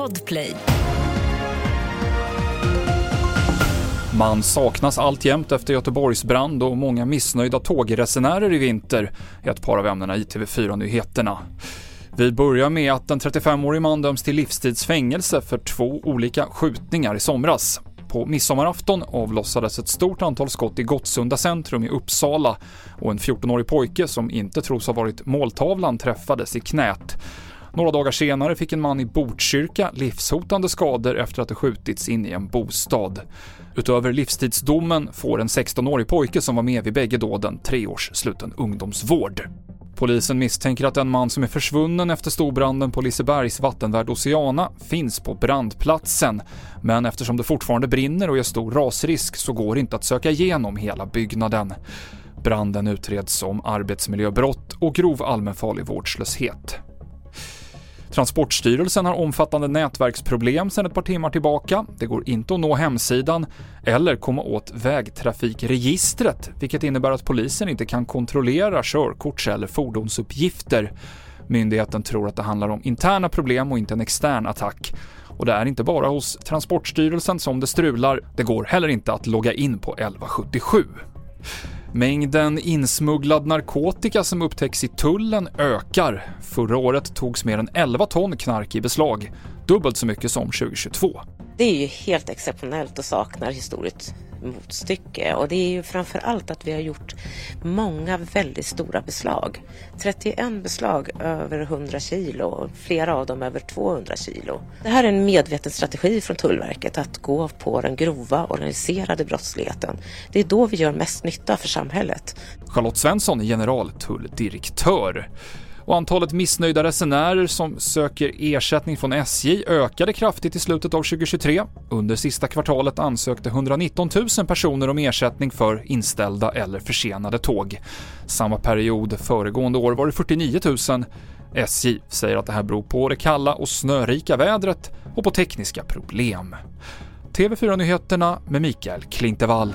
Podplay. Man saknas alltjämt efter Göteborgsbrand och många missnöjda tågresenärer i vinter, är ett par av ämnena i TV4-nyheterna. Vi börjar med att en 35-årig man döms till livstidsfängelse för två olika skjutningar i somras. På midsommarafton avlossades ett stort antal skott i Gottsunda centrum i Uppsala och en 14-årig pojke som inte tros ha varit måltavlan träffades i knät. Några dagar senare fick en man i Botkyrka livshotande skador efter att det skjutits in i en bostad. Utöver livstidsdomen får en 16-årig pojke som var med vid bägge dåden tre års sluten ungdomsvård. Polisen misstänker att en man som är försvunnen efter storbranden på Lisebergs vattenvärd Oceana finns på brandplatsen. Men eftersom det fortfarande brinner och är stor rasrisk så går det inte att söka igenom hela byggnaden. Branden utreds som arbetsmiljöbrott och grov allmänfarlig vårdslöshet. Transportstyrelsen har omfattande nätverksproblem sedan ett par timmar tillbaka. Det går inte att nå hemsidan eller komma åt vägtrafikregistret, vilket innebär att polisen inte kan kontrollera körkorts eller fordonsuppgifter. Myndigheten tror att det handlar om interna problem och inte en extern attack. Och det är inte bara hos Transportstyrelsen som det strular, det går heller inte att logga in på 1177. Mängden insmugglad narkotika som upptäcks i tullen ökar. Förra året togs mer än 11 ton knark i beslag, dubbelt så mycket som 2022. Det är ju helt exceptionellt och saknar historiskt motstycke och det är ju framför allt att vi har gjort många väldigt stora beslag. 31 beslag över 100 kilo, flera av dem över 200 kilo. Det här är en medveten strategi från Tullverket att gå på den grova organiserade brottsligheten. Det är då vi gör mest nytta för samhället. Charlotte Svensson är generaltulldirektör och antalet missnöjda resenärer som söker ersättning från SJ ökade kraftigt i slutet av 2023. Under sista kvartalet ansökte 119 000 personer om ersättning för inställda eller försenade tåg. Samma period föregående år var det 49 000. SJ säger att det här beror på det kalla och snörika vädret och på tekniska problem. TV4-nyheterna med Mikael Klintevall.